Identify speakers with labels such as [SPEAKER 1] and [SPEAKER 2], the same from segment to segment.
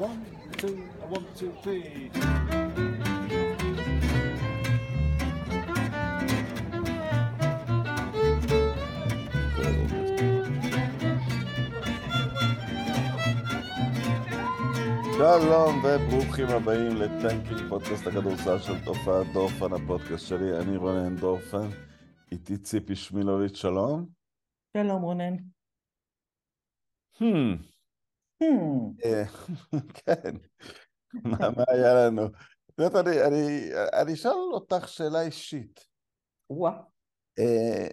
[SPEAKER 1] one, two, one, two, three.
[SPEAKER 2] שלום וברוכים הבאים לטנקינג פודקאסט הכדורסל של תופעת דורפן הפודקאסט שלי, אני רונן דורפן, איתי ציפי שמילוביץ', שלום.
[SPEAKER 3] שלום רונן.
[SPEAKER 2] Hmm, כן, מה מה היה לנו? את יודעת, אני- אשאל אותך שאלה אישית.
[SPEAKER 3] וואה.
[SPEAKER 2] אה,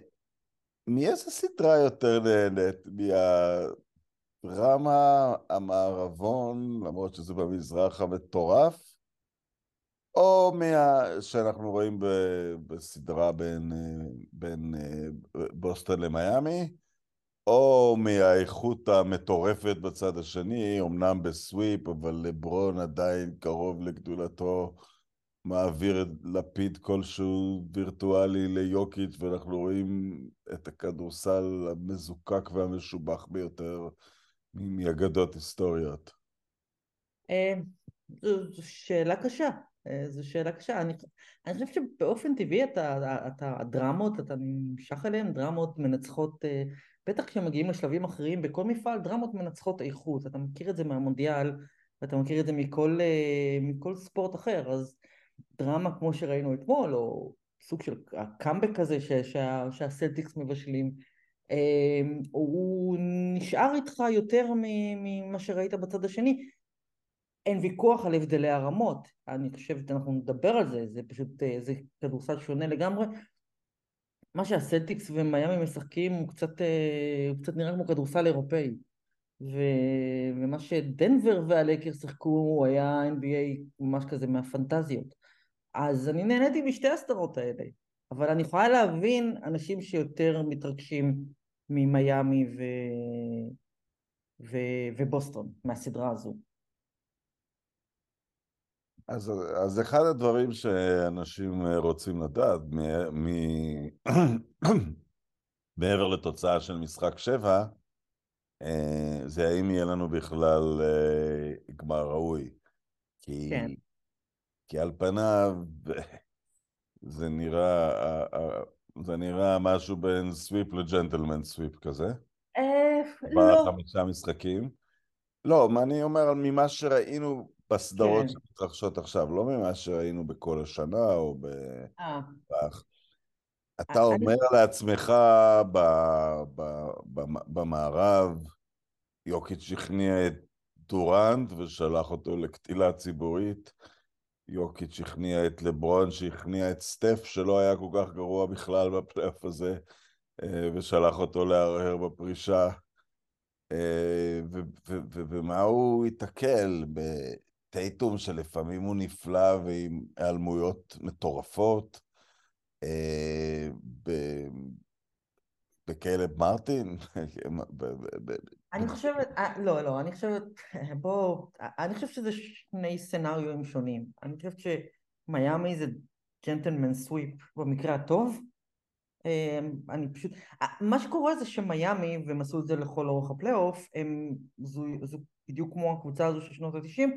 [SPEAKER 2] מאיזה סדרה יותר נהנית? מהדרמה, המערבון, למרות שזה במזרח המטורף, או מה... שאנחנו רואים בסדרה בין, אה, בין אה, בוסטון למיאמי, או מהאיכות המטורפת בצד השני, אמנם בסוויפ, אבל לברון עדיין קרוב לגדולתו, מעביר את לפיד כלשהו וירטואלי ליוקיץ', ואנחנו רואים את הכדורסל המזוקק והמשובח ביותר מאגדות היסטוריות.
[SPEAKER 3] אה, זו, שאלה קשה. אה, זו שאלה קשה. אני, אני חושבת שבאופן טבעי אתה, אתה, הדרמות, אתה נמשך אליהן, דרמות מנצחות, אה, בטח כשמגיעים לשלבים אחרים בכל מפעל, דרמות מנצחות איכות. אתה מכיר את זה מהמונדיאל, ואתה מכיר את זה מכל, אה, מכל ספורט אחר, אז דרמה כמו שראינו אתמול, או סוג של הקאמבק כזה ש, שה, שהסלטיקס מבשלים, אה, הוא נשאר איתך יותר ממה שראית בצד השני. אין ויכוח על הבדלי הרמות, אני חושבת, אנחנו נדבר על זה, זה פשוט, אה, זה כדורסל שונה לגמרי. מה שהסלטיקס ומיאמי משחקים הוא קצת, אה, הוא קצת נראה כמו כדורסל אירופאי. ו... ומה שדנבר והלקר שיחקו הוא היה NBA ממש כזה מהפנטזיות. אז אני נהניתי משתי הסדרות האלה, אבל אני יכולה להבין אנשים שיותר מתרגשים ממיאמי ו... ו... ובוסטון, מהסדרה הזו.
[SPEAKER 2] אז, אז אחד הדברים שאנשים רוצים לדעת, מ, מ, מעבר לתוצאה של משחק שבע, אה, זה האם יהיה לנו בכלל אה, גמר ראוי. כי,
[SPEAKER 3] כן.
[SPEAKER 2] כי על פניו זה נראה, אה, אה, זה נראה משהו בין סוויפ לג'נטלמן סוויפ כזה,
[SPEAKER 3] אה, לא.
[SPEAKER 2] בחמישה משחקים. לא, מה אני אומר ממה שראינו בסדרות
[SPEAKER 3] כן.
[SPEAKER 2] שמתרחשות עכשיו, לא ממה שראינו בכל השנה או ב...
[SPEAKER 3] אה.
[SPEAKER 2] אתה אומר לעצמך ב, ב, ב, במערב, יוקיץ' הכניע את דורנט ושלח אותו לקטילה ציבורית. יוקיץ' הכניע את לברון שהכניע את סטף שלא היה כל כך גרוע בכלל בפלייאוף הזה אה, ושלח אותו להרהר בפרישה. אה, ומה הוא ייתקל? בטייטום שלפעמים הוא נפלא ועם היעלמויות מטורפות. אה, ב- בקלב מרטין?
[SPEAKER 3] אני חושבת, אה, לא, לא, אני חושבת, בוא, אני חושבת שזה שני סצנריואים שונים. אני חושבת שמיאמי זה gentleman sweep במקרה הטוב. אה, אני פשוט, אה, מה שקורה זה שמיאמי, והם עשו את זה לכל אורך הפלייאוף, הם, זו, זו בדיוק כמו הקבוצה הזו של שנות ה-90,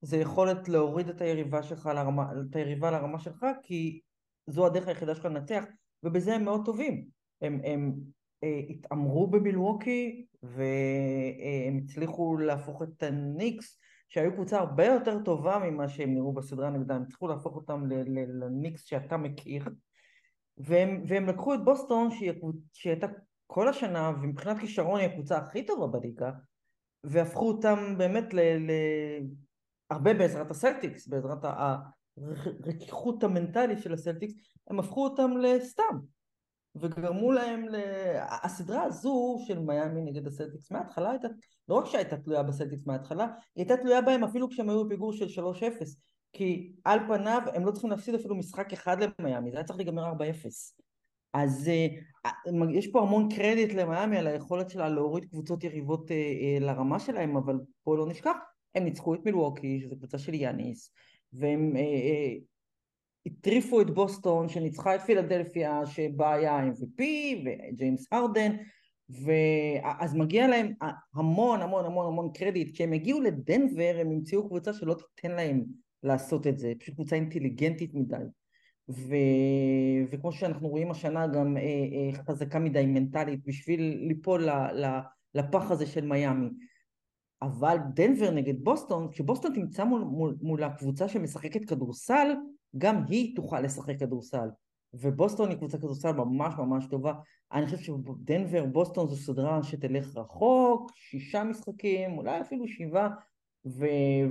[SPEAKER 3] זה יכולת להוריד את היריבה שלך לרמה, את היריבה לרמה שלך, כי זו הדרך היחידה שלך לנצח, ובזה הם מאוד טובים. הם, הם אה, התעמרו במילווקי, והם הצליחו להפוך את הניקס, שהיו קבוצה הרבה יותר טובה ממה שהם נראו בסדרה נגדם, הם הצליחו להפוך אותם לניקס שאתה מכיר, והם, והם לקחו את בוסטון, שהיא הייתה כל השנה, ומבחינת כישרון היא הקבוצה הכי טובה בליגה, והפכו אותם באמת ל... ל... הרבה בעזרת הסלטיקס, בעזרת הרכיכות המנטלית של הסלטיקס, הם הפכו אותם לסתם. וגרמו להם ל... הסדרה הזו של מיאמי נגד הסלטיקס מההתחלה הייתה, לא רק שהייתה תלויה בסלטיקס מההתחלה, היא הייתה תלויה בהם אפילו כשהם היו בפיגור של 3-0, כי על פניו הם לא צריכים להפסיד אפילו משחק אחד למיאמי, זה היה צריך להיגמר 4-0. אז אה, יש פה המון קרדיט למיאמי על היכולת שלה להוריד קבוצות יריבות אה, אה, לרמה שלהם, אבל בואו לא נשכח, הם ניצחו את מילווקי, שזו קבוצה של יאניס, והם אה, אה, את בוסטון שניצחה את פילדלפיה שבה היה MVP וג'יימס הרדן ואז מגיע להם המון המון המון המון קרדיט, כשהם הגיעו לדנבר הם המציאו קבוצה שלא תיתן להם לעשות את זה, פשוט קבוצה אינטליגנטית מדי. ו... וכמו שאנחנו רואים השנה גם אה, אה, חזקה מדי מנטלית בשביל ליפול ל... ל... לפח הזה של מיאמי. אבל דנבר נגד בוסטון, כשבוסטון תמצא מול, מול, מול הקבוצה שמשחקת כדורסל, גם היא תוכל לשחק כדורסל. ובוסטון היא קבוצה כדורסל ממש ממש טובה. אני חושב שדנבר, בוסטון זו סדרה שתלך רחוק, שישה משחקים, אולי אפילו שבעה, ו,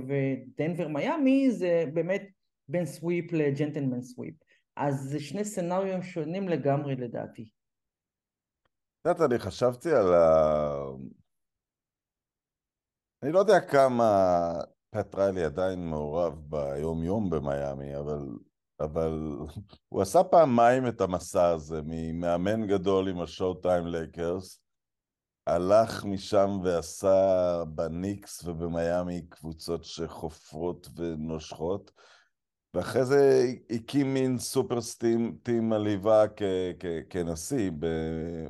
[SPEAKER 3] ודנבר מיאמי זה באמת בין סוויפ לג'נטלמן סוויפ. אז זה שני סצנריונים שונים לגמרי לדעתי.
[SPEAKER 2] את יודעת, אני חשבתי על ה... אני לא יודע כמה פט ריילי עדיין מעורב ביום-יום במיאמי, אבל, אבל הוא עשה פעמיים את המסע הזה, ממאמן גדול עם ה showtime לייקרס, הלך משם ועשה בניקס ובמיאמי קבוצות שחופרות ונושכות, ואחרי זה הקים מין super teams, team עליבה כנשיא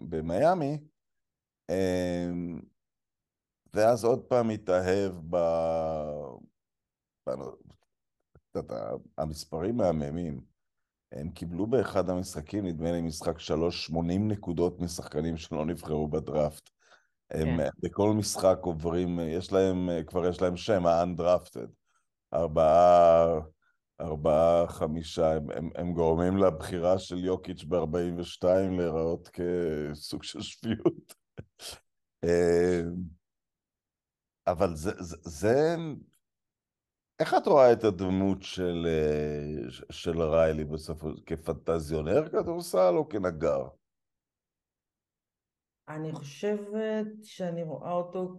[SPEAKER 2] במיאמי, אמ, ואז עוד פעם התאהב ב... המספרים מהממים. הם קיבלו באחד המשחקים, נדמה לי משחק שלוש, 80 נקודות משחקנים שלא נבחרו בדראפט. הם כן. בכל משחק עוברים, יש להם, כבר יש להם שם, ה-undrafted. ארבעה, ארבעה, חמישה, הם, הם, הם גורמים לבחירה של יוקיץ' ב-42 להיראות כסוג של שפיות. אה, אבל זה, זה, זה... איך את רואה את הדמות של, אה, של ריילי בסופו, כפנטזיונר כדורסל או כנגר?
[SPEAKER 3] אני חושבת שאני רואה אותו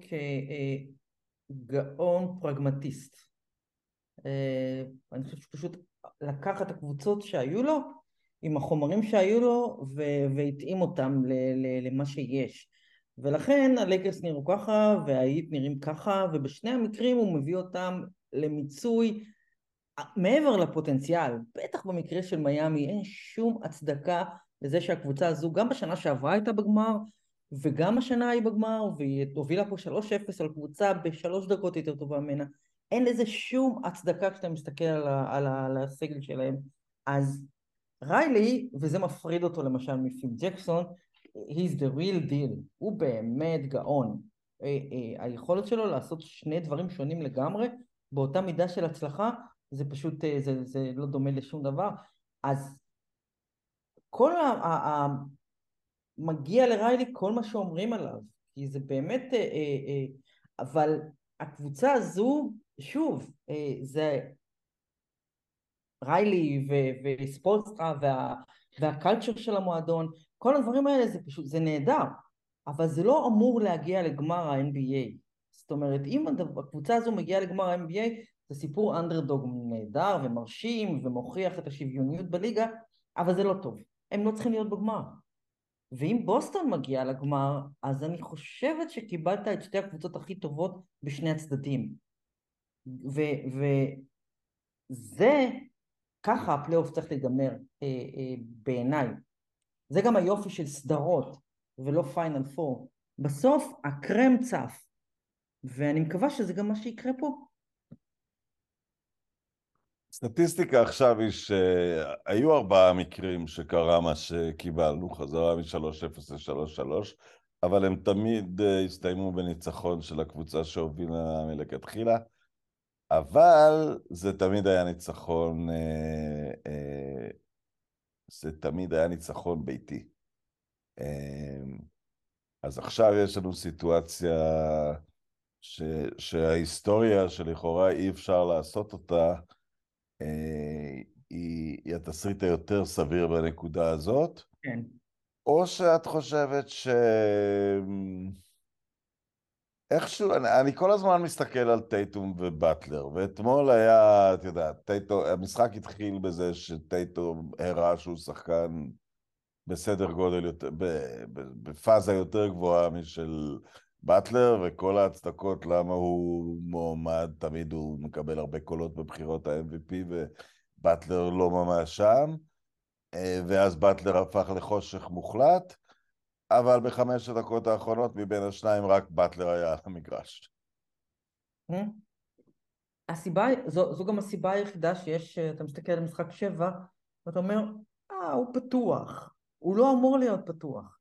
[SPEAKER 3] כגאון פרגמטיסט. אה, אני חושבת שהוא פשוט לקח את הקבוצות שהיו לו, עם החומרים שהיו לו, והתאים אותם למה שיש. ולכן הלייקרס נראו ככה והאיט נראים ככה ובשני המקרים הוא מביא אותם למיצוי מעבר לפוטנציאל, בטח במקרה של מיאמי אין שום הצדקה לזה שהקבוצה הזו גם בשנה שעברה הייתה בגמר וגם השנה היא בגמר והיא הובילה פה 3-0 על קבוצה בשלוש דקות יותר טובה ממנה. אין לזה שום הצדקה כשאתה מסתכל על, ה, על, ה, על הסגל שלהם. אז ריילי וזה מפריד אותו למשל מפיל ג'קסון he's the real deal, הוא באמת גאון. אה, אה, היכולת שלו לעשות שני דברים שונים לגמרי, באותה מידה של הצלחה, זה פשוט, אה, זה, זה לא דומה לשום דבר. אז כל ה... ה, ה מגיע לריילי כל מה שאומרים עליו, כי זה באמת, אבל הקבוצה הזו, שוב, זה ריילי וספולסטרה וה, והקלצ'ר של המועדון, כל הדברים האלה זה פשוט, זה נהדר, אבל זה לא אמור להגיע לגמר ה-NBA. זאת אומרת, אם הקבוצה הזו מגיעה לגמר ה-NBA, זה סיפור אנדרדוג נהדר ומרשים ומוכיח את השוויוניות בליגה, אבל זה לא טוב. הם לא צריכים להיות בגמר. ואם בוסטון מגיעה לגמר, אז אני חושבת שקיבלת את שתי הקבוצות הכי טובות בשני הצדדים. וזה, ככה הפלייאוף צריך להיגמר אה, אה, בעיניי. זה גם היופי של סדרות ולא פיינל פור. בסוף הקרם צף, ואני מקווה שזה גם מה שיקרה פה.
[SPEAKER 2] סטטיסטיקה עכשיו היא שהיו ארבעה מקרים שקרה מה שקיבלנו, חזרה מ-3-0 ל-3-3, אבל הם תמיד אה, הסתיימו בניצחון של הקבוצה שהובילה מלכתחילה, אבל זה תמיד היה ניצחון אה, אה, זה תמיד היה ניצחון ביתי. אמ, אז עכשיו יש לנו סיטואציה ש, שההיסטוריה שלכאורה אי אפשר לעשות אותה, אה, היא, היא התסריט היותר סביר בנקודה הזאת.
[SPEAKER 3] כן.
[SPEAKER 2] או שאת חושבת ש... איכשהו, אני, אני כל הזמן מסתכל על טייטום ובטלר, ואתמול היה, את יודעת, טייטום, המשחק התחיל בזה שטייטום הראה שהוא שחקן בסדר גודל יותר, בפאזה יותר גבוהה משל באטלר, וכל ההצדקות למה הוא מועמד, תמיד הוא מקבל הרבה קולות בבחירות ה-MVP, ובטלר לא ממש שם, אה, ואז באטלר הפך לחושך מוחלט. אבל בחמש הדקות האחרונות מבין השניים רק באטלר היה על המגרש.
[SPEAKER 3] אה? הסיבה, זו, זו גם הסיבה היחידה שיש, אתה מסתכל על משחק שבע, ואתה אומר, אה, הוא פתוח. הוא לא אמור להיות פתוח.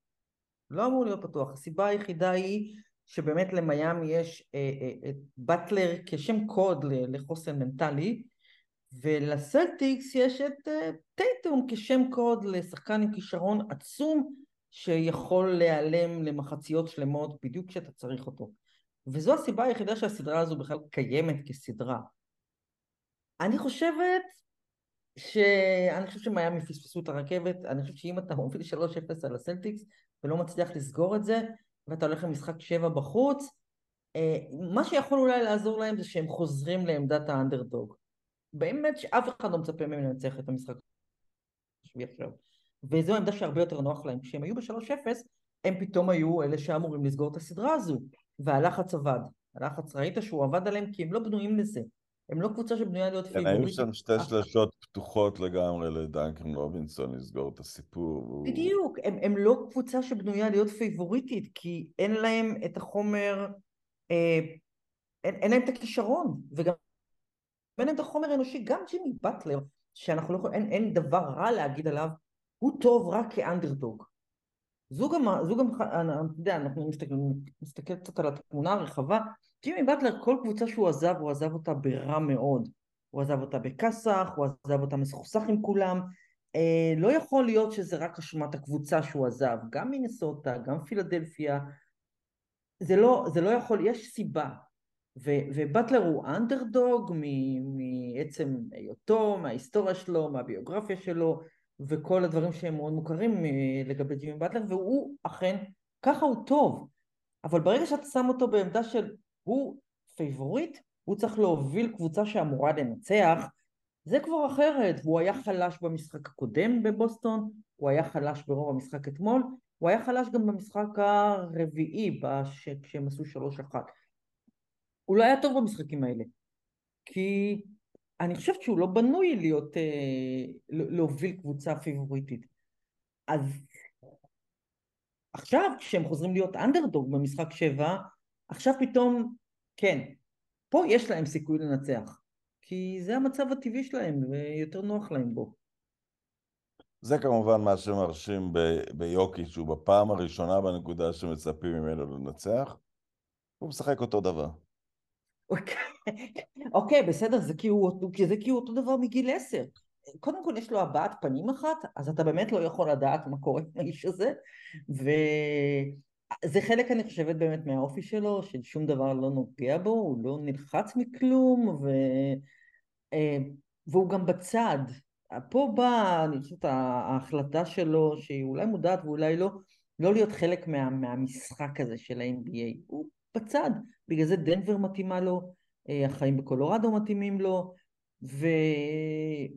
[SPEAKER 3] לא אמור להיות פתוח. הסיבה היחידה היא שבאמת למיאמי יש אה, אה, את באטלר כשם קוד לחוסן מנטלי, ולסלטיקס יש את אה, טייטום כשם קוד לשחקן עם כישרון עצום שיכול להיעלם למחציות שלמות בדיוק כשאתה צריך אותו. וזו הסיבה היחידה שהסדרה הזו בכלל קיימת כסדרה. אני חושבת ש... אני חושב שמיאמי פספסו את הרכבת, אני חושב שאם אתה מוביל 3-0 על הסלטיקס ולא מצליח לסגור את זה, ואתה הולך למשחק 7 בחוץ, אה, מה שיכול אולי לעזור להם זה שהם חוזרים לעמדת האנדרדוג. באמת שאף אחד לא מצפה מהם לנצח את המשחק עכשיו. וזו עמדה שהרבה יותר נוח להם. כשהם היו ב-3-0, הם פתאום היו אלה שאמורים לסגור את הסדרה הזו. והלחץ עבד. הלחץ, ראית שהוא עבד עליהם כי הם לא בנויים לזה. הם לא קבוצה שבנויה להיות פיבוריטית.
[SPEAKER 2] כן, היו שם שתי שלשות פתוחות לגמרי לדנקן רובינסון לסגור את הסיפור.
[SPEAKER 3] בדיוק, הם, הם לא קבוצה שבנויה להיות פייבוריטית, כי אין להם את החומר, אה, אין, אין להם את הכישרון, וגם אין להם את החומר האנושי, גם ג'ימי באטלר, שאנחנו לא יכולים, אין, אין דבר רע להגיד עליו, הוא טוב רק כאנדרדוג. זו גם, זו גם, אתה יודע, אנחנו מסתכלים, מסתכל קצת על התמונה הרחבה, ג'ימי באטלר, כל קבוצה שהוא עזב, הוא עזב אותה ברע מאוד. הוא עזב אותה בכסח, הוא עזב אותה מסוכסך עם כולם. אה, לא יכול להיות שזה רק אשמת הקבוצה שהוא עזב, גם מינסוטה, גם פילדלפיה. זה לא, זה לא יכול, יש סיבה. ו, ובטלר הוא אנדרדוג מעצם היותו, מההיסטוריה שלו, מהביוגרפיה שלו, וכל הדברים שהם מאוד מוכרים אה, לגבי ג'ימי באטלר, והוא אכן, ככה הוא טוב. אבל ברגע שאתה שם אותו בעמדה של הוא favorite, הוא צריך להוביל קבוצה שאמורה לנצח, זה כבר אחרת. הוא היה חלש במשחק הקודם בבוסטון, הוא היה חלש ברוב המשחק אתמול, הוא היה חלש גם במשחק הרביעי, כשהם עשו שלוש אחת. הוא לא היה טוב במשחקים האלה. כי אני חושבת שהוא לא בנוי להיות, אה, להוביל קבוצה פיבוריטית. אז עכשיו כשהם חוזרים להיות אנדרדוג במשחק שבע, עכשיו פתאום, כן, פה יש להם סיכוי לנצח. כי זה המצב הטבעי שלהם ויותר נוח להם בו.
[SPEAKER 2] זה כמובן מה שמרשים ביוקי, שהוא בפעם הראשונה בנקודה שמצפים ממנו לנצח, הוא משחק אותו דבר.
[SPEAKER 3] אוקיי, אוקיי, בסדר, זה כי, הוא, זה כי הוא אותו דבר מגיל עשר. קודם כל יש לו הבעת פנים אחת, אז אתה באמת לא יכול לדעת מה קורה עם האיש הזה, וזה חלק, אני חושבת, באמת מהאופי שלו, ששום דבר לא נוגע בו, הוא לא נלחץ מכלום, ו... אה, והוא גם בצד. פה באה, אני חושבת, ההחלטה שלו, שהיא אולי מודעת ואולי לא, לא להיות חלק מה, מהמשחק הזה של ה-NBA. הוא בצד. בגלל זה דנבר מתאימה לו, אה, החיים בקולורדו מתאימים לו, ואם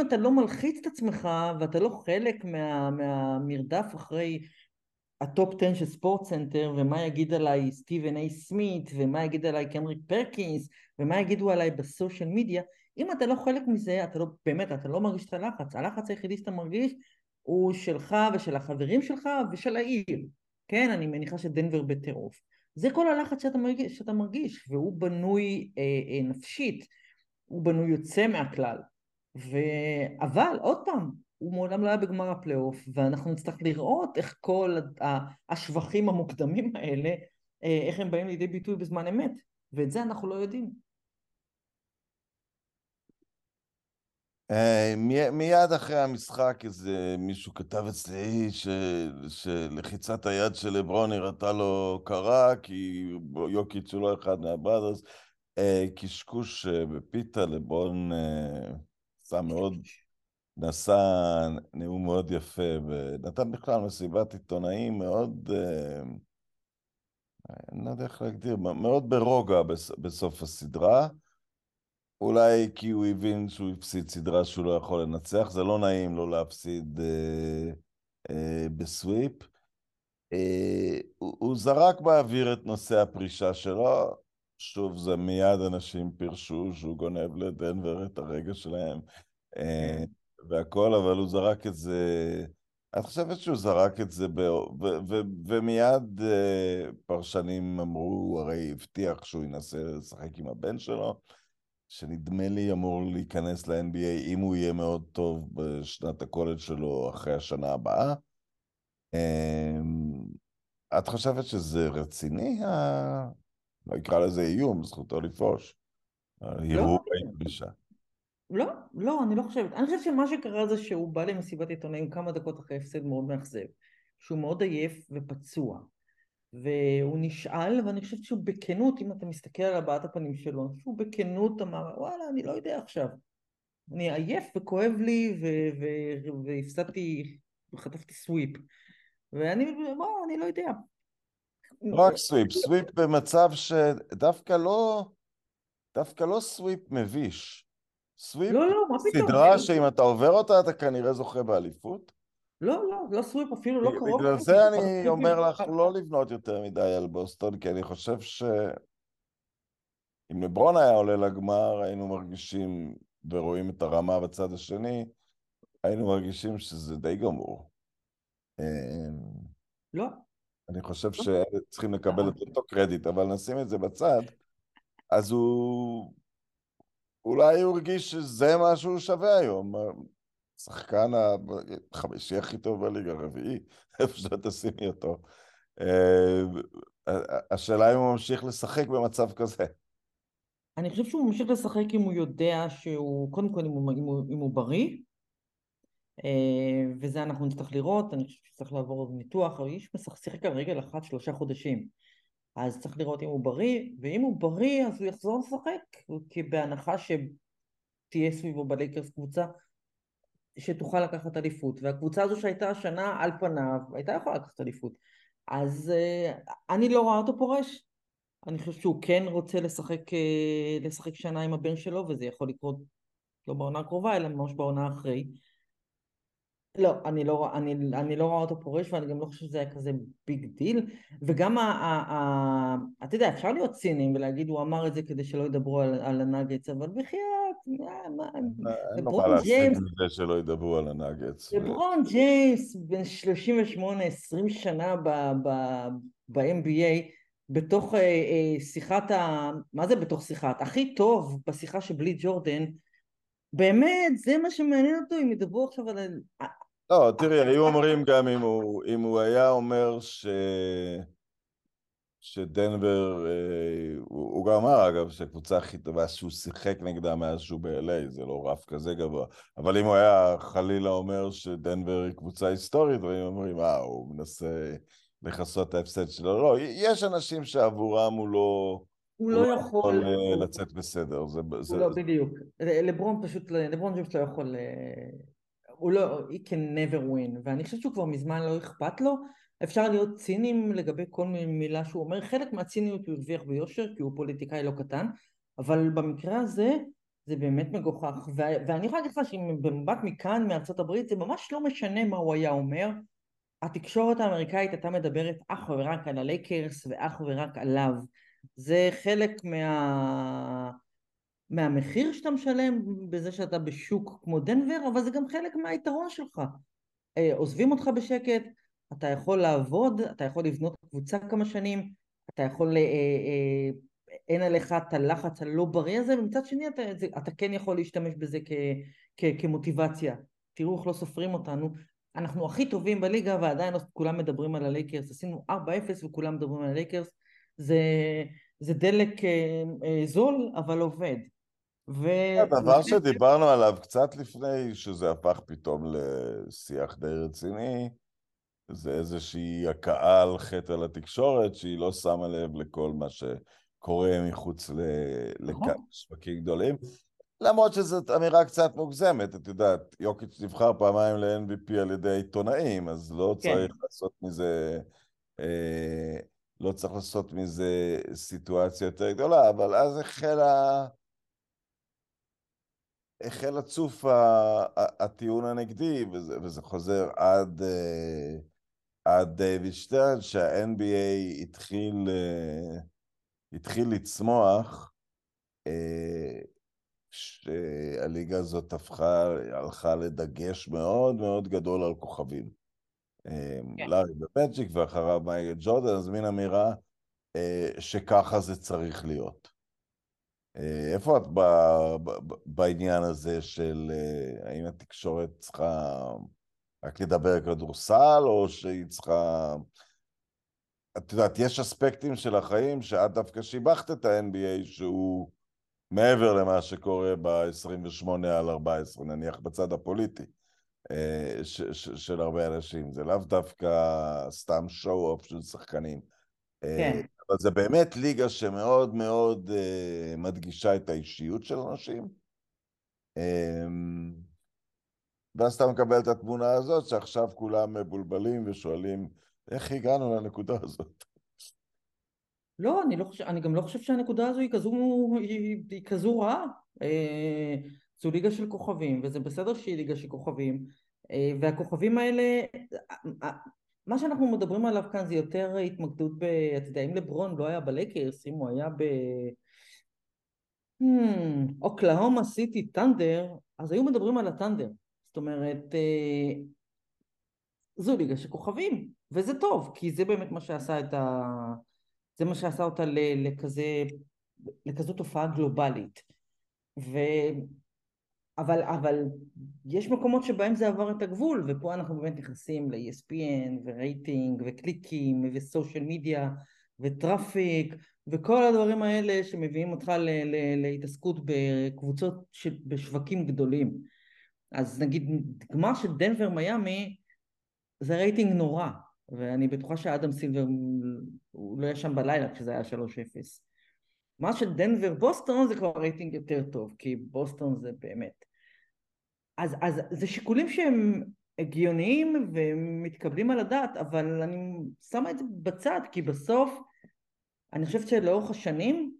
[SPEAKER 3] אתה לא מלחיץ את עצמך ואתה לא חלק מה, מהמרדף אחרי ה top 10 של ספורט סנטר, ומה יגיד עליי סטיבן איי סמית, ומה יגיד עליי קנדריק פרקינס, ומה יגידו עליי ב social media, אם אתה לא חלק מזה, אתה לא, באמת, אתה לא מרגיש את הלחץ. הלחץ היחידי שאתה מרגיש הוא שלך ושל החברים שלך ושל העיר. כן, אני מניחה שדנבר בטירוף. זה כל הלחץ שאתה מרגיש, שאתה מרגיש והוא בנוי אה, אה, נפשית, הוא בנוי יוצא מהכלל. ו... אבל עוד פעם, הוא מעולם לא היה בגמר הפלייאוף, ואנחנו נצטרך לראות איך כל השבחים המוקדמים האלה, אה, איך הם באים לידי ביטוי בזמן אמת, ואת זה אנחנו לא יודעים.
[SPEAKER 2] מיד אחרי המשחק איזה מישהו כתב אצלי ש... שלחיצת היד של לברון נראתה לו קרה כי יוקיץ' הוא לא אחד מהבראדרס. אה, קשקוש אה, בפיתה, לברון עשה מאוד, נשא נאום מאוד יפה ונתן בכלל מסיבת עיתונאים מאוד, אני לא יודע איך להגדיר, מאוד ברוגע בסוף הסדרה. אולי כי הוא הבין שהוא הפסיד סדרה שהוא לא יכול לנצח, זה לא נעים לו להפסיד אה, אה, בסוויפ. אה, הוא, הוא זרק באוויר את נושא הפרישה שלו, שוב, זה מיד אנשים פירשו שהוא גונב לדנבר את הרגע שלהם אה. והכל, אבל הוא זרק את זה את חושבת שהוא זרק את זה, ב... ו... ו... ומיד אה, פרשנים אמרו, הוא הרי הבטיח שהוא ינסה לשחק עם הבן שלו, שנדמה לי אמור להיכנס ל-NBA אם הוא יהיה מאוד טוב בשנת הקולג' שלו אחרי השנה הבאה. אמ, את חושבת שזה רציני? ה... לא אקרא לזה איום, זכותו לפרוש. פרישה.
[SPEAKER 3] לא, לא, אני לא חושבת. אני חושבת שמה שקרה זה שהוא בא למסיבת עיתונאים כמה דקות אחרי הפסד מאוד מאכזב. שהוא מאוד עייף ופצוע. והוא נשאל, ואני חושבת שהוא בכנות, אם אתה מסתכל על הבעת הפנים שלו, שהוא בכנות אמר, וואלה, אני לא יודע עכשיו. אני עייף וכואב לי, והפסדתי, וחטפתי sweep. ואני, בוא, אני לא יודע.
[SPEAKER 2] לא רק sweep, sweep במצב שדווקא לא, דווקא לא sweep מביש. sweep,
[SPEAKER 3] לא, לא?
[SPEAKER 2] סדרה שאם אתה עובר אותה אתה כנראה זוכה באליפות.
[SPEAKER 3] לא, לא, לא sweep אפילו לא קרוב.
[SPEAKER 2] בגלל זה אני אומר לך לא לבנות יותר מדי על בוסטון, כי אני חושב ש... אם לברון היה עולה לגמר, היינו מרגישים, ורואים את הרמה בצד השני, היינו מרגישים שזה די גמור. אמ,
[SPEAKER 3] לא.
[SPEAKER 2] אני חושב שצריכים לקבל את אותו קרדיט, אבל נשים את זה בצד. אז הוא... אולי הוא הרגיש שזה מה שהוא שווה היום. שחקן החמישי הכי טוב בליגה, הרביעי, איפה שאתה תשימי אותו. אה, השאלה אם הוא ממשיך לשחק במצב כזה.
[SPEAKER 3] אני חושב שהוא ממשיך לשחק אם הוא יודע שהוא, קודם כל אם הוא, אם הוא, אם הוא בריא, אה, וזה אנחנו נצטרך לראות, אני חושב שצריך לעבור ניתוח, אבל איש שיחק על רגל אחת שלושה חודשים, אז צריך לראות אם הוא בריא, ואם הוא בריא אז הוא יחזור לשחק, כי בהנחה שתהיה סביבו בלייקרס קבוצה שתוכל לקחת אליפות, והקבוצה הזו שהייתה השנה על פניו הייתה יכולה לקחת אליפות, אז אה, אני לא רואה אותו פורש, אני חושב שהוא כן רוצה לשחק, אה, לשחק שנה עם הבן שלו וזה יכול לקרות לא בעונה הקרובה אלא ממש בעונה אחרי. לא, אני לא, אני, אני לא רואה אותו פורש ואני גם לא חושב שזה היה כזה big deal. וגם, ה, ה, ה, אתה יודע, אפשר להיות ציניים ולהגיד הוא אמר את זה כדי שלא ידברו על, על הנאגטס, אבל בחייאת,
[SPEAKER 2] לברון ג'יימס... מזה שלא ידברו על הנאגטס.
[SPEAKER 3] לברון ג'יימס בן 38, 20 שנה ב-NBA, בתוך אה, אה, שיחת ה... מה זה בתוך שיחת? הכי טוב בשיחה שבלי ג'ורדן, באמת, זה מה שמעניין אותו, אם ידברו עכשיו על...
[SPEAKER 2] לא, תראי, היו אומרים גם אם הוא היה אומר ש... שדנבר, אה, הוא, הוא גם אמר אגב שהקבוצה הכי טובה שהוא שיחק נגדה מאז שהוא ב-LA, זה לא רף כזה גבוה, אבל אם הוא היה חלילה אומר שדנבר היא קבוצה היסטורית, והיו אומרים, אה, הוא מנסה לכסות את ההפסד שלו, לא, יש אנשים שעבורם הוא לא...
[SPEAKER 3] הוא לא יכול...
[SPEAKER 2] אה, לצאת בסדר. זה, זה,
[SPEAKER 3] לא, בדיוק. לברון פשוט, לברון ג'יימס לא יכול... אה, הוא לא, he can never win, ואני חושבת שהוא כבר מזמן לא אכפת לו. אפשר להיות ציניים לגבי כל מילה שהוא אומר, חלק מהציניות הוא הרוויח ביושר, כי הוא פוליטיקאי לא קטן, אבל במקרה הזה זה באמת מגוחך. ואני יכולה להגיד לך שבמבט מכאן, מארצות הברית, זה ממש לא משנה מה הוא היה אומר. התקשורת האמריקאית הייתה מדברת אך ורק על הלייקרס ואך ורק עליו. זה חלק מה... מהמחיר שאתה משלם בזה שאתה בשוק כמו דנבר, אבל זה גם חלק מהיתרון שלך. אה, עוזבים אותך בשקט, אתה יכול לעבוד, אתה יכול לבנות קבוצה כמה שנים, אתה יכול, אה, אה, אין עליך את הלחץ הלא בריא הזה, ומצד שני אתה, אתה כן יכול להשתמש בזה כ, כ, כמוטיבציה. תראו איך לא סופרים אותנו. אנחנו הכי טובים בליגה ועדיין כולם מדברים על הלייקרס, עשינו 4-0 וכולם מדברים על הלייקרס, זה, זה דלק אה, אה, זול אבל עובד.
[SPEAKER 2] ו... הדבר שדיברנו עליו קצת לפני שזה הפך פתאום לשיח די רציני, זה איזושהי הכאה על חטא על התקשורת שהיא לא שמה לב לכל מה שקורה מחוץ ל...
[SPEAKER 3] נכון.
[SPEAKER 2] לכמה שווקים גדולים. למרות שזאת אמירה קצת מוגזמת, את יודעת, יוקיץ' נבחר פעמיים ל-MVP על ידי עיתונאים, אז לא כן. צריך לעשות מזה... אה, לא צריך לעשות מזה סיטואציה יותר גדולה, אבל אז החלה... החל לצוף הטיעון הנגדי, וזה, וזה חוזר עד, אה, עד דייוויד שטרן, שה-NBA התחיל, אה, התחיל לצמוח, אה, שהליגה הזאת הפכה, הלכה לדגש מאוד מאוד גדול על כוכבים.
[SPEAKER 3] כן.
[SPEAKER 2] לארי ומג'יק ואחריו מייקל ג'ורדן, אז מין אמירה אה, שככה זה צריך להיות. אה, איפה את ב- ב- בעניין הזה של אה, האם התקשורת צריכה רק לדבר כדורסל, או שהיא צריכה... את יודעת, יש אספקטים של החיים שאת דווקא שיבחת את ה-NBA שהוא מעבר למה שקורה ב-28 על 14, נניח בצד הפוליטי אה, ש- ש- של הרבה אנשים. זה לאו דווקא סתם show-off של שחקנים. אה,
[SPEAKER 3] כן.
[SPEAKER 2] אבל זה באמת ליגה שמאוד מאוד uh, מדגישה את האישיות של אנשים. ואז אתה מקבל את התמונה הזאת שעכשיו כולם מבולבלים ושואלים איך הגענו לנקודה הזאת.
[SPEAKER 3] לא, אני, לא חושב, אני גם לא חושב שהנקודה הזו היא כזו, היא, היא כזו רעה. אה, זו ליגה של כוכבים, וזה בסדר שהיא ליגה של כוכבים, אה, והכוכבים האלה, אה, אה, מה שאנחנו מדברים עליו כאן זה יותר התמקדות ב... אתה יודע, אם לברון לא היה בלייקרס, אם הוא היה ב... Hmm, אוקלהומה סיטי טנדר, אז היו מדברים על הטנדר. זאת אומרת, אה, זו ליגה של כוכבים, וזה טוב, כי זה באמת מה שעשה את ה... זה מה שעשה אותה לכזה, לכזו תופעה גלובלית. ו... אבל, אבל יש מקומות שבהם זה עבר את הגבול, ופה אנחנו באמת נכנסים ל-ESPN ורייטינג וקליקים ו social media ו traffic וכל הדברים האלה שמביאים אותך ל- ל- להתעסקות בקבוצות ש... בשווקים גדולים. אז נגיד גמר של דנבר מיאמי זה רייטינג נורא, ואני בטוחה שאדם סילבר הוא לא ישן בלילה כשזה היה 3-0. גמר של דנבר בוסטון זה כבר רייטינג יותר טוב, כי בוסטון זה באמת. אז, אז זה שיקולים שהם הגיוניים ומתקבלים על הדעת, אבל אני שמה את זה בצד, כי בסוף אני חושבת שלאורך השנים,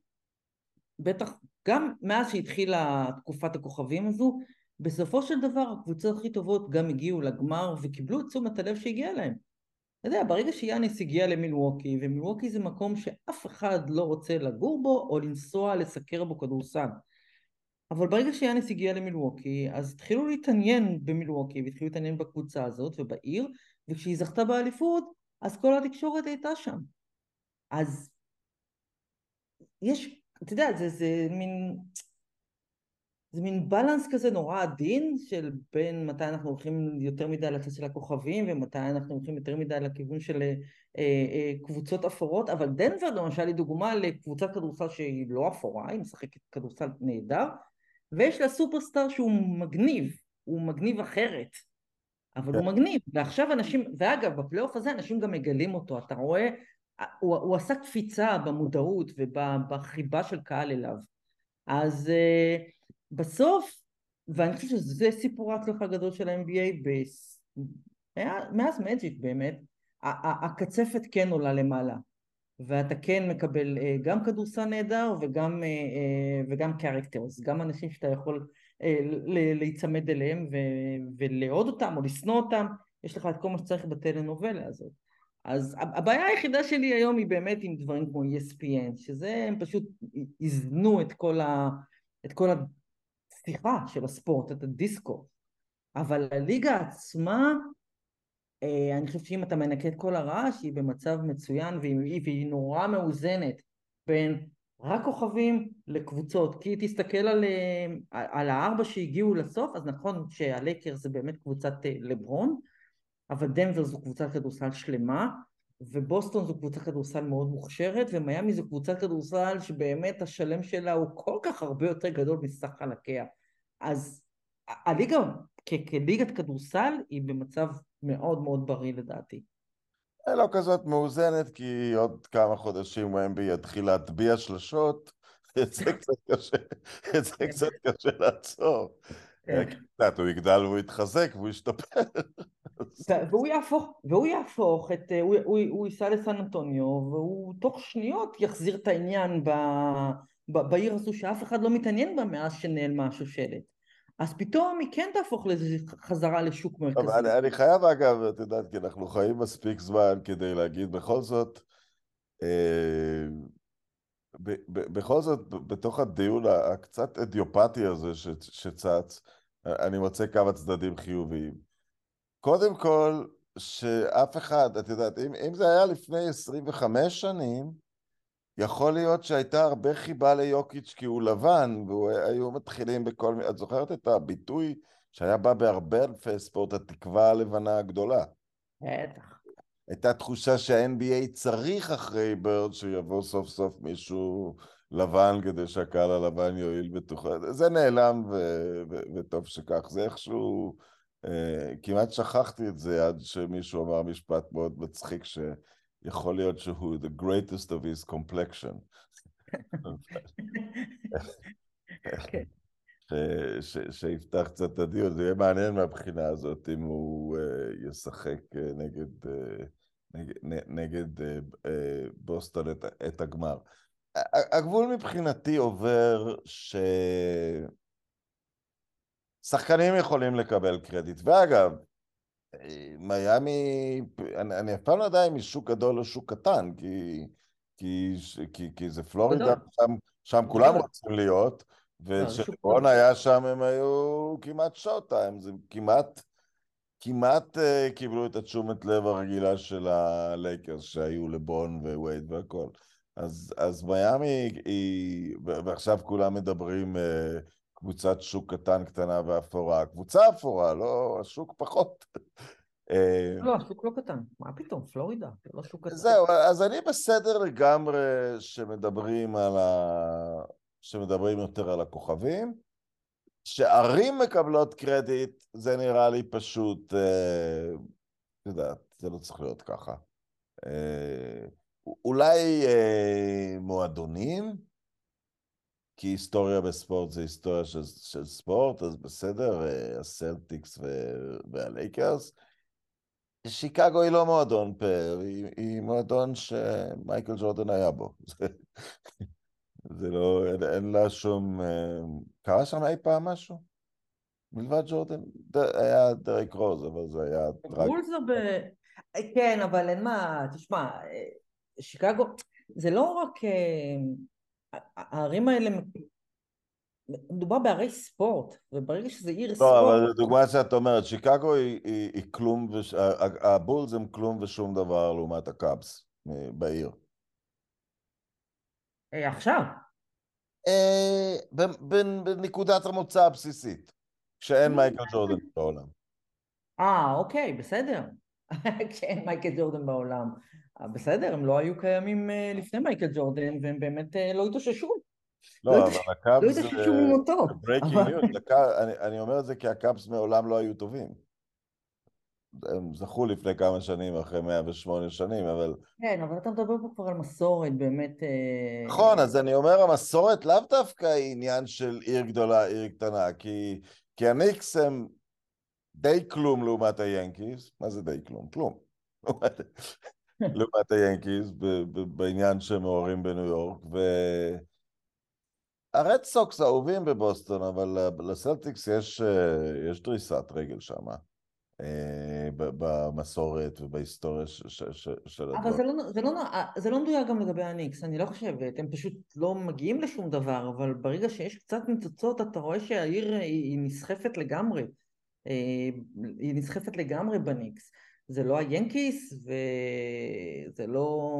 [SPEAKER 3] בטח גם מאז שהתחילה תקופת הכוכבים הזו, בסופו של דבר הקבוצות הכי טובות גם הגיעו לגמר וקיבלו את תשומת הלב שהגיעה להם. אתה יודע, ברגע שיאניס הגיע למילווקי, ומילווקי זה מקום שאף אחד לא רוצה לגור בו או לנסוע לסקר בו כדורסל. אבל ברגע שיאניס הגיע למילווקי, אז התחילו להתעניין במילווקי, והתחילו להתעניין בקבוצה הזאת ובעיר, וכשהיא זכתה באליפות, אז כל התקשורת הייתה שם. אז יש, אתה יודע, זה, זה מין... זה מין בלנס כזה נורא עדין של בין מתי אנחנו הולכים יותר מדי לצד של הכוכבים ומתי אנחנו הולכים יותר מדי לכיוון של אה, אה, קבוצות אפורות אבל דנבר למשל היא דוגמה לקבוצת כדורסל שהיא לא אפורה, היא משחקת כדורסל נהדר ויש לה סופרסטאר שהוא מגניב, הוא מגניב אחרת אבל הוא מגניב ועכשיו אנשים, ואגב בפלייאוף הזה אנשים גם מגלים אותו, אתה רואה הוא, הוא עשה קפיצה במודעות ובחיבה של קהל אליו אז uh, בסוף, ואני חושבת שזה סיפור ההצלחה הגדול של ה-NBA מאז מג'יק באמת, הקצפת כן עולה למעלה ואתה כן מקבל uh, גם כדורסל נהדר וגם, uh, uh, וגם קרקטרס, גם אנשים שאתה יכול להיצמד אליהם ולאהוד אותם או לשנוא אותם, יש לך את כל מה שצריך בטלנובלה הזאת. אז הבעיה היחידה שלי היום היא באמת עם דברים כמו ESPN, שזה הם פשוט איזנו את כל, ה, את כל השיחה של הספורט, את הדיסקו. אבל הליגה עצמה, אה, אני חושבת שאם אתה מנקה את כל הרעש, היא במצב מצוין והיא, והיא נורא מאוזנת בין רק כוכבים לקבוצות. כי תסתכל על, אה, על הארבע שהגיעו לסוף, אז נכון שהלייקר זה באמת קבוצת אה, לברון, אבל דנבר זו קבוצת כדורסל שלמה, ובוסטון זו קבוצת כדורסל מאוד מוכשרת, ומיאמי זו קבוצת כדורסל שבאמת השלם שלה הוא כל כך הרבה יותר גדול מסך חלקיה. אז הליגה כליגת כדורסל היא במצב מאוד מאוד בריא לדעתי.
[SPEAKER 2] לא כזאת מאוזנת, כי עוד כמה חודשים ומבי יתחיל להטביע שלשות, את זה קצת קשה, את זה קצת קשה לעצור. קצת, הוא יגדל והוא יתחזק והוא ישתפר.
[SPEAKER 3] והוא יהפוך, והוא יהפוך את, הוא, הוא, הוא ייסע לסן אנטוניו והוא תוך שניות יחזיר את העניין ב, ב, בעיר הזו שאף אחד לא מתעניין בה מאז שנעלמה השושלת. אז פתאום היא כן תהפוך לאיזה חזרה לשוק מרכזי.
[SPEAKER 2] אני, אני חייב אגב, את יודעת, כי אנחנו חיים מספיק זמן כדי להגיד בכל זאת, אה, ב, ב, בכל זאת, בתוך הדיון הקצת אדיופטי הזה ש, שצץ, אני מוצא כמה צדדים חיוביים. קודם כל, שאף אחד, את יודעת, אם, אם זה היה לפני 25 שנים, יכול להיות שהייתה הרבה חיבה ליוקיץ' כי הוא לבן, והיו מתחילים בכל מיני... את זוכרת את הביטוי שהיה בא בהרבה ענפי ספורט, התקווה הלבנה הגדולה?
[SPEAKER 3] בטח.
[SPEAKER 2] הייתה תחושה שה-NBA צריך אחרי ברד שיבוא סוף סוף מישהו לבן כדי שהקהל הלבן יועיל בתוכה. זה נעלם ו- ו- וטוב שכך. זה איכשהו... אה, כמעט שכחתי את זה עד שמישהו אמר משפט מאוד מצחיק שיכול להיות שהוא the greatest of his complexion.
[SPEAKER 3] כן.
[SPEAKER 2] ש- ש- שיפתח קצת את הדיון, זה יהיה מעניין מהבחינה הזאת אם הוא uh, ישחק uh, נגד, נגד, נגד בוסטון את, את הגמר. הגבול מבחינתי עובר ששחקנים יכולים לקבל קרדיט. ואגב, מיאמי, אני, אני אף פעם לא יודע אם היא שוק גדול או שוק קטן, כי, כי, כי, כי זה פלורידה, שם, שם כולם רוצים להיות. וכשרון היה שם הם היו כמעט שעות טיים, זה כמעט, כמעט uh, קיבלו את התשומת לב הרגילה של הלייקרס שהיו לבון ווייד והכל. אז, אז מיאמי היא, ועכשיו כולם מדברים uh, קבוצת שוק קטן, קטנה ואפורה. קבוצה אפורה, לא, השוק פחות.
[SPEAKER 3] לא, השוק לא קטן, מה פתאום, פלורידה, זה לא שוק קטן.
[SPEAKER 2] זהו, אז אני בסדר לגמרי שמדברים על ה... שמדברים יותר על הכוכבים. שערים מקבלות קרדיט, זה נראה לי פשוט, אה, יודעת, זה לא צריך להיות ככה. אה, אולי אה, מועדונים, כי היסטוריה בספורט זה היסטוריה של, של ספורט, אז בסדר, אה, הסלטיקס והלייקרס. שיקגו היא לא מועדון פאר, היא, היא מועדון שמייקל ג'ורדן היה בו. זה לא, אין, אין לה שום... אה, קרה שם אי פעם משהו? מלבד ג'ורדן? ד, היה דרק רוז, אבל זה היה.
[SPEAKER 3] בולס ב... כן, אבל אין מה, תשמע, אה, שיקגו, זה לא רק... אה, הערים האלה, מדובר בערי ספורט, וברגע שזה עיר
[SPEAKER 2] לא,
[SPEAKER 3] ספורט...
[SPEAKER 2] לא, אבל דוגמה שאת אומרת, שיקגו היא, היא, היא כלום, וש... הבולס הם כלום ושום דבר לעומת הקאבס בעיר.
[SPEAKER 3] עכשיו.
[SPEAKER 2] אה, בנקודת המוצא הבסיסית, כשאין מייקל ג'ורדן בעולם.
[SPEAKER 3] אה, אוקיי, בסדר. כשאין מייקל ג'ורדן בעולם. בסדר, הם לא היו קיימים לפני מייקל ג'ורדן, והם באמת לא התאוששו.
[SPEAKER 2] לא, אבל הקאבס...
[SPEAKER 3] לא התאוששו ממותו.
[SPEAKER 2] אני אומר את זה כי הקאבס מעולם לא היו טובים. הם זכו לפני כמה שנים, אחרי 108 שנים, אבל...
[SPEAKER 3] כן, אבל אתה מדבר פה כבר על מסורת, באמת...
[SPEAKER 2] נכון, אז אני אומר, המסורת לאו דווקא היא עניין של עיר גדולה, עיר קטנה, כי, כי הניקס הם די כלום לעומת היאנקיז, מה זה די כלום? כלום. לעומת היאנקיז, בעניין שהם מעוררים בניו יורק, ו... הרד סוקס אהובים בבוסטון, אבל לסלטיקס יש, יש דריסת רגל שם. במסורת ובהיסטוריה של הדבר.
[SPEAKER 3] אבל זה לא, זה, לא, זה לא מדויק גם לגבי הניקס, אני לא חושבת, הם פשוט לא מגיעים לשום דבר, אבל ברגע שיש קצת ניצוצות אתה רואה שהעיר היא נסחפת לגמרי, היא נסחפת לגמרי בניקס, זה לא היאנקיס וזה לא...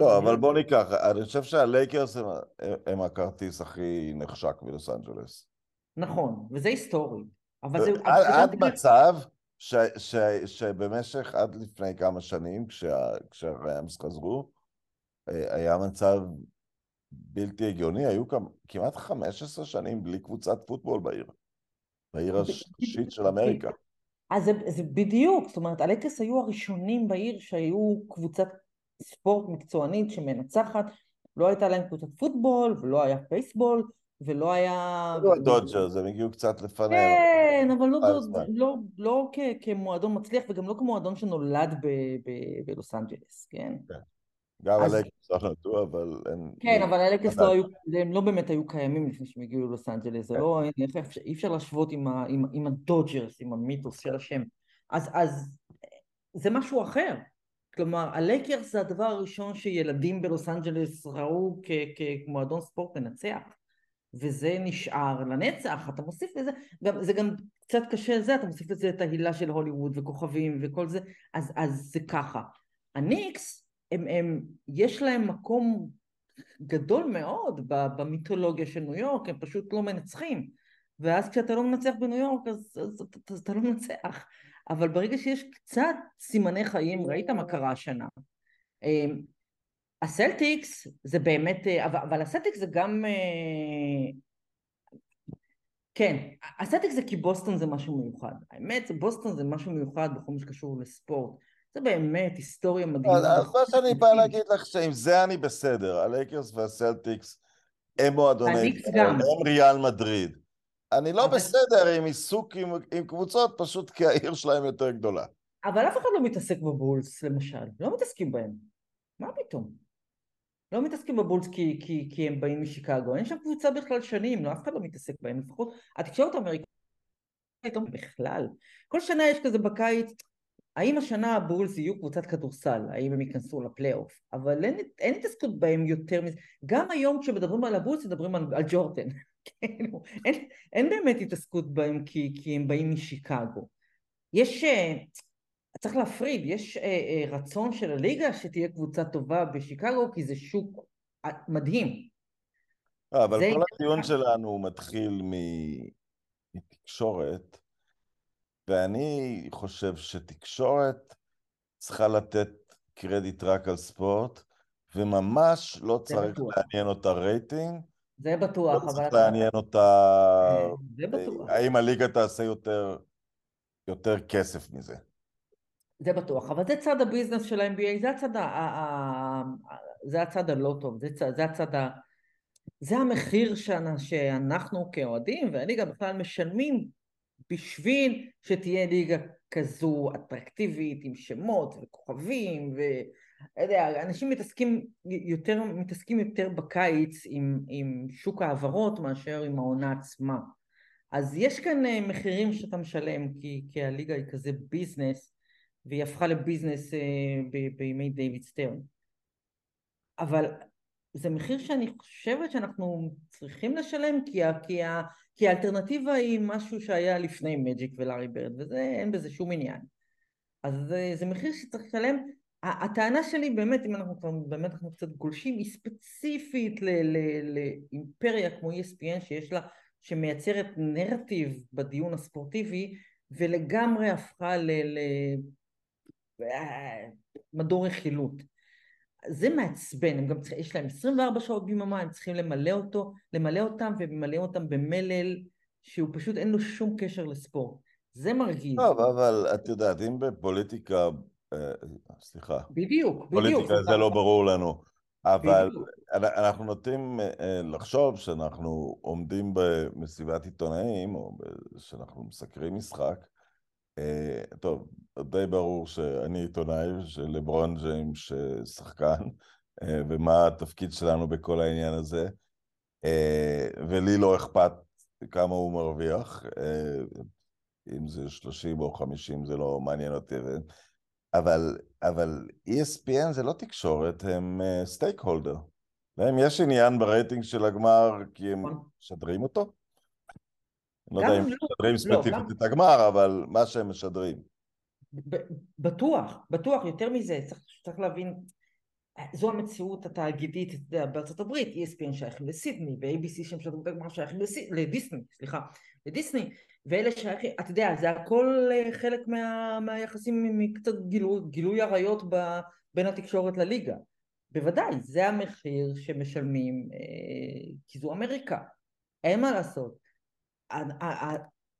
[SPEAKER 2] לא, אבל בוא ניקח, אני חושב שהלייקרס הם, הם הכרטיס הכי נחשק בלוס אנג'לס.
[SPEAKER 3] נכון, וזה היסטורי. אבל זה...
[SPEAKER 2] עד, עד מצב ש, ש, שבמשך עד לפני כמה שנים, כשה, כשהראמס חזרו, היה מצב בלתי הגיוני, היו כמה, כמעט 15 שנים בלי קבוצת פוטבול בעיר, בעיר השישית של אמריקה.
[SPEAKER 3] אז זה, זה בדיוק, זאת אומרת, הלקס היו הראשונים בעיר שהיו קבוצת ספורט מקצוענית שמנצחת, לא הייתה להם קבוצת פוטבול ולא היה פייסבול, ולא היה...
[SPEAKER 2] לא הדודג'רס, הם הגיעו קצת לפניהם.
[SPEAKER 3] כן, אבל לא, לא, לא כ, כמועדון מצליח וגם לא כמועדון שנולד בלוס אנג'לס, כן? כן.
[SPEAKER 2] גם אז... לא נולדו, אבל הם...
[SPEAKER 3] כן, אבל הלקס לא היו, הם לא באמת היו קיימים לפני שהם הגיעו ללוס אנג'לס, זה לא, אי אפשר להשוות עם, ה, עם, עם הדודג'רס, עם המיתוס של השם. אז, אז זה משהו אחר. כלומר, הלייקרס זה הדבר הראשון שילדים בלוס אנג'לס ראו כמועדון ספורט מנצח. וזה נשאר לנצח, אתה מוסיף לזה, גם, זה גם קצת קשה לזה, אתה מוסיף לזה את ההילה של הוליווד וכוכבים וכל זה, אז, אז זה ככה. הניקס, הם, הם, יש להם מקום גדול מאוד במיתולוגיה של ניו יורק, הם פשוט לא מנצחים. ואז כשאתה לא מנצח בניו יורק, אז, אז, אז, אתה לא מנצח. אבל ברגע שיש קצת סימני חיים, ראית מה קרה השנה. אמ, הסלטיקס זה באמת, אה, אבל, אבל הסלטיקס זה גם... אה, כן, הסלטיקס זה כי בוסטון זה משהו מיוחד. האמת, בוסטון זה משהו מיוחד בכל מה שקשור לספורט. זה באמת היסטוריה מדהימה.
[SPEAKER 2] אז מה שאני בא להגיד לך, שעם זה אני בסדר. הלייקרס והסלטיקס הם מועדוני, הם ריאל מדריד. אני לא בסדר עם עיסוק עם, עם קבוצות, פשוט כי העיר שלהם יותר גדולה.
[SPEAKER 3] אבל אף אחד לא מתעסק בבולס, למשל. לא מתעסקים בהם. מה פתאום? לא מתעסקים בבולס כי, כי, כי הם באים משיקגו. אין שם קבוצה בכלל שנים, לא, אף אחד לא מתעסק בהם. לפחות התקשורת האמריקאית בכלל. כל שנה יש כזה בקיץ, האם השנה הבולס יהיו קבוצת כדורסל? האם הם ייכנסו לפלייאוף? אבל אין, אין התעסקות בהם יותר מזה. גם היום כשמדברים על הבולס מדברים על, על ג'ורדן. כאילו, אין, אין באמת התעסקות בהם כי, כי הם באים משיקגו. יש, אה, צריך להפריד, יש אה, אה, רצון של הליגה שתהיה קבוצה טובה בשיקגו כי זה שוק מדהים.
[SPEAKER 2] אבל כל הדיון שלנו מתחיל מתקשורת, ואני חושב שתקשורת צריכה לתת קרדיט רק על ספורט, וממש לא צריך לעניין אותה רייטינג,
[SPEAKER 3] זה בטוח,
[SPEAKER 2] לא אבל... לא צריך לעניין אותה...
[SPEAKER 3] זה בטוח.
[SPEAKER 2] האם הליגה תעשה יותר, יותר כסף מזה.
[SPEAKER 3] זה בטוח, אבל זה צד ה business של ה-NBA, זה הצד, ה... זה הצד הלא טוב, זה, צד, זה הצד ה... זה המחיר שאנחנו כאוהדים והליגה בכלל משלמים בשביל שתהיה ליגה כזו אטרקטיבית עם שמות וכוכבים ו... יודע, אנשים מתעסקים יותר, מתעסקים יותר בקיץ עם, עם שוק ההעברות מאשר עם העונה עצמה. אז יש כאן אה, מחירים שאתה משלם כי, כי הליגה היא כזה ביזנס והיא הפכה לביזנס אה, ב, בימי דיוויד סטרן. אבל זה מחיר שאני חושבת שאנחנו צריכים לשלם כי, כי, כי האלטרנטיבה היא משהו שהיה לפני מג'יק ולארי ברד וזה אין בזה שום עניין. אז זה, זה מחיר שצריך לשלם הטענה שלי באמת, אם אנחנו כבר באמת אנחנו קצת גולשים, היא ספציפית לאימפריה כמו ESPN שיש לה, שמייצרת נרטיב בדיון הספורטיבי ולגמרי הפכה למדור רכילות. זה מעצבן, הם גם צריכים, יש להם 24 שעות ביממה, הם צריכים למלא אותו, למלא אותם וממלא אותם במלל שהוא פשוט אין לו שום קשר לספורט. זה מרגיז.
[SPEAKER 2] טוב, אבל את יודעת, אם בפוליטיקה אה, סליחה.
[SPEAKER 3] בדיוק, בדיוק.
[SPEAKER 2] פוליטיקה זה לא ברור לנו. אבל בדיוק. אנחנו נוטים אה, לחשוב שאנחנו עומדים במסיבת עיתונאים, או שאנחנו מסקרים משחק. אה, טוב, די ברור שאני עיתונאי, שלברון ג'יימס שחקן, ומה התפקיד שלנו בכל העניין הזה. ולי לא אכפת כמה הוא מרוויח, אם זה 30 או 50 זה לא מעניין אותי. אבל, אבל ESPN זה לא תקשורת, הם stakeholder. להם יש עניין ברייטינג של הגמר כי הם נכון. משדרים אותו? אני לא יודע אם לא, משדרים לא, ספציפית את הגמר, אבל מה שהם משדרים.
[SPEAKER 3] בטוח, בטוח, יותר מזה, צריך, להבין, זו המציאות התאגידית בארצות הברית, ESPN שייכים לסידני, ו-ABC שהם שדרו את הגמר שייכים לדיסני, סליחה, לדיסני, ואלה שייכים, אתה יודע, זה הכל אה, חלק מה, מהיחסים מקצת גילוי, גילוי עריות בין התקשורת לליגה. בוודאי, זה המחיר שמשלמים, אה, כי זו אמריקה, אין מה לעשות.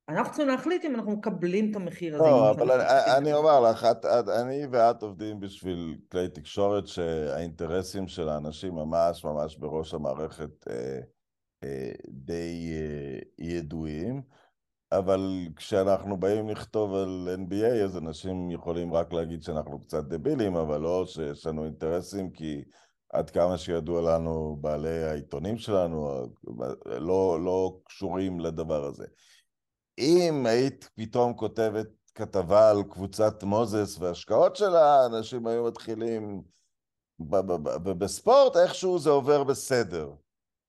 [SPEAKER 3] אנחנו צריכים להחליט אם אנחנו מקבלים את המחיר הזה.
[SPEAKER 2] לא, אבל אני, אני אומר לך, את, את, אני ואת עובדים בשביל כלי תקשורת שהאינטרסים של האנשים ממש ממש בראש המערכת אה, אה, די אה, ידועים. אבל כשאנחנו באים לכתוב על NBA, אז אנשים יכולים רק להגיד שאנחנו קצת דבילים, אבל לא שיש לנו אינטרסים, כי עד כמה שידוע לנו, בעלי העיתונים שלנו לא, לא קשורים לדבר הזה. אם היית פתאום כותבת כתבה על קבוצת מוזס והשקעות שלה, אנשים היו מתחילים... ובספורט איכשהו זה עובר בסדר.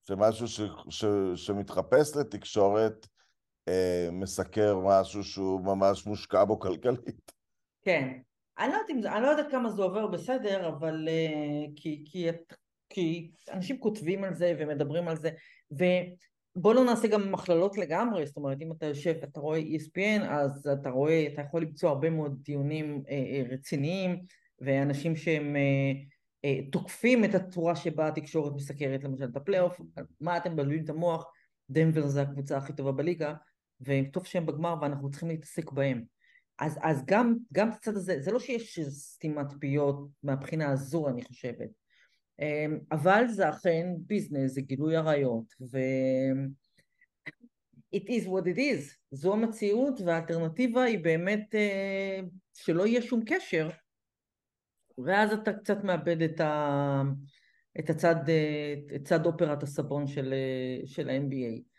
[SPEAKER 2] שמשהו ש, ש, שמתחפש לתקשורת אה, מסקר משהו שהוא ממש מושקע בו כלכלית.
[SPEAKER 3] כן. אני לא יודעת, אני לא יודעת כמה זה עובר בסדר, אבל uh, כי, כי, כי אנשים כותבים על זה ומדברים על זה, ובוא לא נעשה גם מכללות לגמרי, זאת אומרת אם אתה יושב ואתה רואה ESPN אז אתה רואה, אתה יכול למצוא הרבה מאוד דיונים uh, רציניים ואנשים שהם uh, uh, תוקפים את הצורה שבה התקשורת מסקרת למשל את הפלייאוף, מה אתם מבלבלים את המוח, דנבר זה הקבוצה הכי טובה בליגה וטוב שהם בגמר ואנחנו צריכים להתעסק בהם. אז, אז גם, גם את הצד הזה, זה לא שיש סתימת פיות מהבחינה הזו אני חושבת, אמ, אבל זה אכן ביזנס, זה גילוי עריות, ו... it is what it is, זו המציאות והאלטרנטיבה היא באמת אה, שלא יהיה שום קשר. ואז אתה קצת מאבד את, ה, את הצד, אה, את צד אופרת הסבון של, אה, של ה-NBA.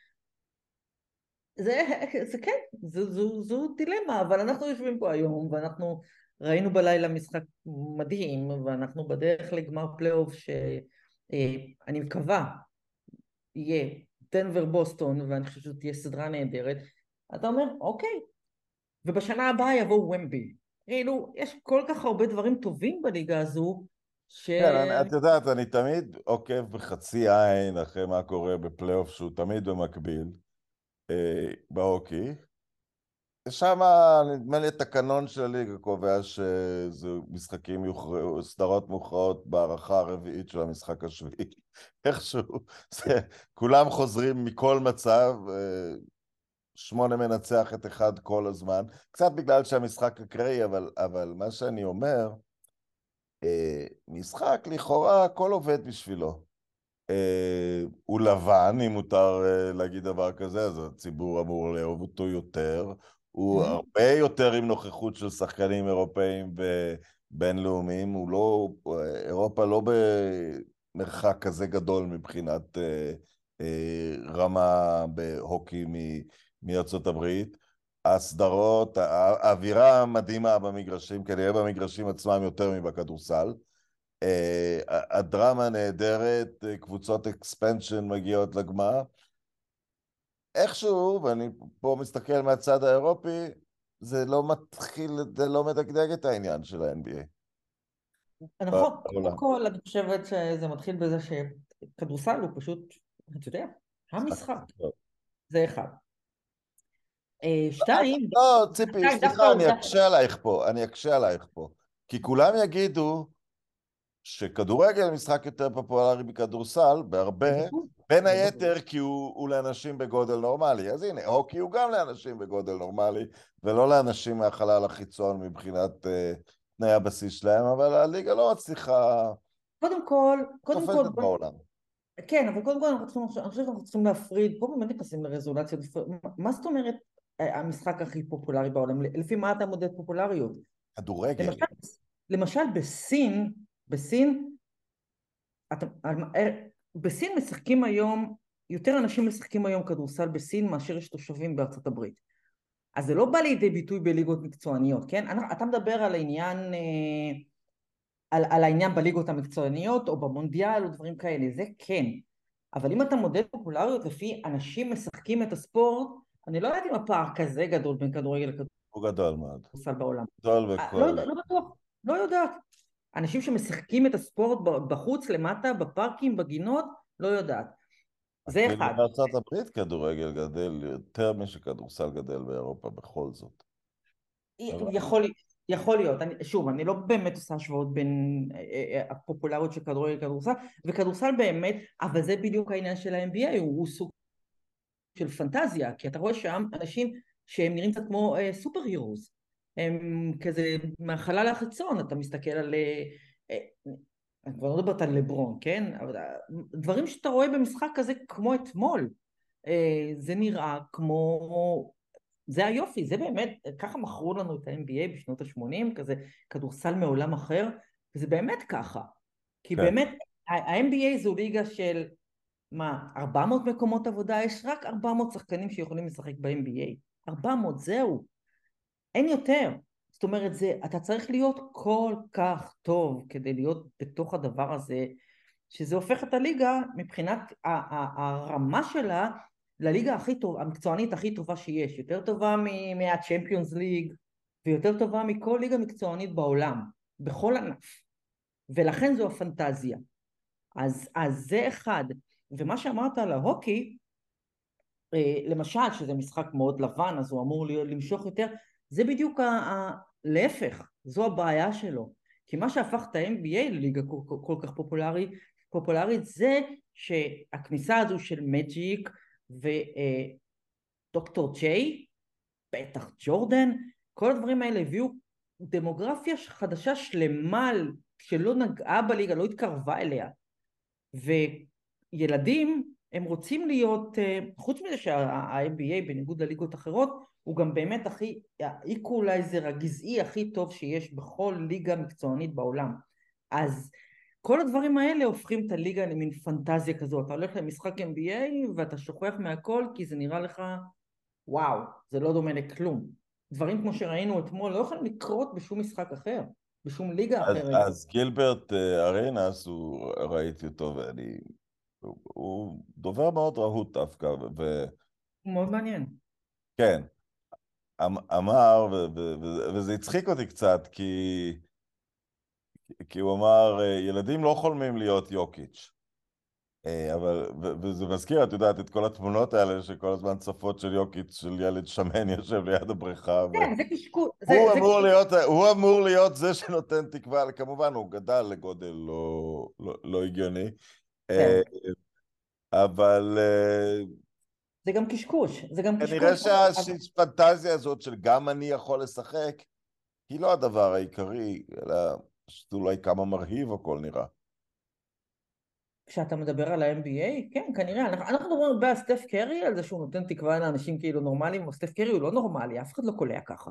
[SPEAKER 3] זה, זה כן, זו, זו, זו דילמה, אבל אנחנו יושבים פה היום ואנחנו ראינו בלילה משחק מדהים ואנחנו בדרך לגמר פלייאוף שאני מקווה יהיה דנבר בוסטון ואני חושבת שזאת תהיה סדרה נהדרת, אתה אומר אוקיי, ובשנה הבאה יבוא וומבי. כאילו, יש כל כך הרבה דברים טובים בליגה הזו, ש...
[SPEAKER 2] כן, את יודעת, אני תמיד עוקב בחצי עין אחרי מה קורה בפלייאוף שהוא תמיד במקביל. אה, בהוקי. ושם נדמה לי התקנון של הליגה קובע שזה משחקים יוכרעו, סדרות מוכרעות בהערכה הרביעית של המשחק השביעי. איכשהו, זה, כולם חוזרים מכל מצב, אה, שמונה מנצח את אחד כל הזמן, קצת בגלל שהמשחק אקראי, אבל, אבל מה שאני אומר, אה, משחק לכאורה הכל עובד בשבילו. אה, הוא לבן, אם מותר אה, להגיד דבר כזה, אז הציבור אמור לאהוב אותו יותר. הוא mm-hmm. הרבה יותר עם נוכחות של שחקנים אירופאים ובינלאומיים. הוא לא, אירופה לא במרחק כזה גדול מבחינת אה, רמה בהוקי מארצות הברית. הסדרות, האווירה המדהימה במגרשים, כנראה במגרשים עצמם יותר מבכדורסל. אה, הדרמה נהדרת, אה, קבוצות אקספנשן מגיעות לגמר. איכשהו, ואני פה מסתכל מהצד האירופי, זה לא מתחיל, זה לא מדגדג את העניין של ה-NBA.
[SPEAKER 3] נכון, קודם כל אני חושבת שזה מתחיל בזה שכדורסל הוא פשוט, אתה יודע, המשחק. זה אחד. אה, שתיים...
[SPEAKER 2] לא, ציפי, סליחה, אני אקשה עלייך פה, אני אקשה עלייך פה. כי כולם יגידו, שכדורגל משחק יותר פופולרי מכדורסל, בהרבה, בין היתר כי הוא, הוא לאנשים בגודל נורמלי. אז הנה, הוקי הוא גם לאנשים בגודל נורמלי, ולא לאנשים מהחלל החיצון מבחינת uh, תנאי הבסיס שלהם, אבל הליגה לא מצליחה...
[SPEAKER 3] קודם כל, קודם כל...
[SPEAKER 2] בעולם.
[SPEAKER 3] כן, אבל קודם כל אנחנו צריכים, אני חושבת שאנחנו צריכים להפריד, פה באמת נכנסים לרזולציות, מה זאת אומרת אה, המשחק הכי פופולרי בעולם? לפי מה אתה מודד פופולריות?
[SPEAKER 2] כדורגל.
[SPEAKER 3] למשל, למשל בסין, בסין, אתה, אה, בסין משחקים היום, יותר אנשים משחקים היום כדורסל בסין מאשר יש תושבים בארצות הברית. אז זה לא בא לידי ביטוי בליגות מקצועניות, כן? אתה מדבר על העניין, אה, על, על העניין בליגות המקצועניות או במונדיאל או דברים כאלה, זה כן. אבל אם אתה מודד פופולריות לפי אנשים משחקים את הספורט, אני לא יודעת אם הפער כזה גדול בין כדורגל לכדורגל.
[SPEAKER 2] הוא גדול מאוד.
[SPEAKER 3] בעולם.
[SPEAKER 2] גדול
[SPEAKER 3] אה, וכל... לא, לא בטוח, לא יודעת. אנשים שמשחקים את הספורט בחוץ, למטה, בפארקים, בגינות, לא יודעת. זה אחד.
[SPEAKER 2] בארצות הברית כדורגל גדל יותר משכדורסל גדל באירופה בכל זאת.
[SPEAKER 3] יכול, יכול להיות, אני, שוב, אני לא באמת עושה השוואות בין אה, אה, הפופולריות של כדורגל לכדורסל, וכדורסל באמת, אבל זה בדיוק העניין של ה-NBA, הוא, הוא סוג של פנטזיה, כי אתה רואה שם אנשים שהם נראים קצת כמו אה, סופר הירוס, הם כזה מהחלל החיצון, אתה מסתכל על... אה, אה, אני כבר לא מדברת על לברון, כן? אבל אה, דברים שאתה רואה במשחק כזה כמו אתמול, זה נראה כמו... זה היופי, זה באמת, ככה מכרו לנו את ה-NBA בשנות ה-80, כזה כדורסל מעולם אחר, וזה באמת ככה. כי כן. באמת, ה-NBA זו ליגה של, מה, 400 מקומות עבודה? יש רק 400 שחקנים שיכולים לשחק ב-NBA. 400, זהו. אין יותר. זאת אומרת, זה, אתה צריך להיות כל כך טוב כדי להיות בתוך הדבר הזה, שזה הופך את הליגה מבחינת הרמה שלה לליגה הכי טוב, המקצוענית הכי טובה שיש, יותר טובה מהצ'מפיונס ליג ויותר טובה מכל ליגה מקצוענית בעולם, בכל ענף, ולכן זו הפנטזיה. אז, אז זה אחד. ומה שאמרת על ההוקי, אה, למשל, שזה משחק מאוד לבן, אז הוא אמור למשוך יותר, זה בדיוק ה... ה להפך, זו הבעיה שלו. כי מה שהפך את ה-NBA לליגה כל, כל, כל כך פופולרי, פופולרית זה שהכניסה הזו של מג'יק ודוקטור אה, ג'יי, בטח ג'ורדן, כל הדברים האלה הביאו דמוגרפיה חדשה שלמה שלא נגעה בליגה, לא התקרבה אליה. וילדים הם רוצים להיות, אה, חוץ מזה שה-NBA בניגוד לליגות אחרות הוא גם באמת הכי, האיקולייזר הגזעי הכי טוב שיש בכל ליגה מקצוענית בעולם. אז כל הדברים האלה הופכים את הליגה למין פנטזיה כזו אתה הולך למשחק NBA ואתה שוכח מהכל כי זה נראה לך וואו זה לא דומה לכלום. דברים כמו שראינו אתמול לא יכולים לקרות בשום משחק אחר בשום ליגה
[SPEAKER 2] אז,
[SPEAKER 3] אחרת.
[SPEAKER 2] אז גילברט אה, ארנס הוא ראיתי אותו ואני הוא, הוא דובר מאוד רהוט דווקא ו...
[SPEAKER 3] מאוד מעניין
[SPEAKER 2] כן אמ, אמר, וזה הצחיק אותי קצת, כי, כי הוא אמר, ילדים לא חולמים להיות יוקיץ'. אה, אבל, וזה מזכיר, את יודעת, את כל התמונות האלה שכל הזמן צפות של יוקיץ', של ילד שמן יושב ליד הבריכה.
[SPEAKER 3] כן, זה קשקוש.
[SPEAKER 2] הוא, אמור להיות, הוא אמור להיות זה שנותן תקווה, כמובן, הוא גדל לגודל לא, לא, לא הגיוני. כן. אה, אבל אה,
[SPEAKER 3] זה גם קשקוש, זה גם קשקוש.
[SPEAKER 2] כנראה שהפנטזיה הזאת של גם אני יכול לשחק, היא לא הדבר העיקרי, אלא פשוט אולי כמה מרהיב הכל נראה.
[SPEAKER 3] כשאתה מדבר על ה-NBA, כן, כנראה, אנחנו, אנחנו מדברים הרבה על סטף קרי, על זה שהוא נותן תקווה לאנשים כאילו נורמליים, אבל סטף קרי הוא לא נורמלי, אף אחד לא קולע ככה.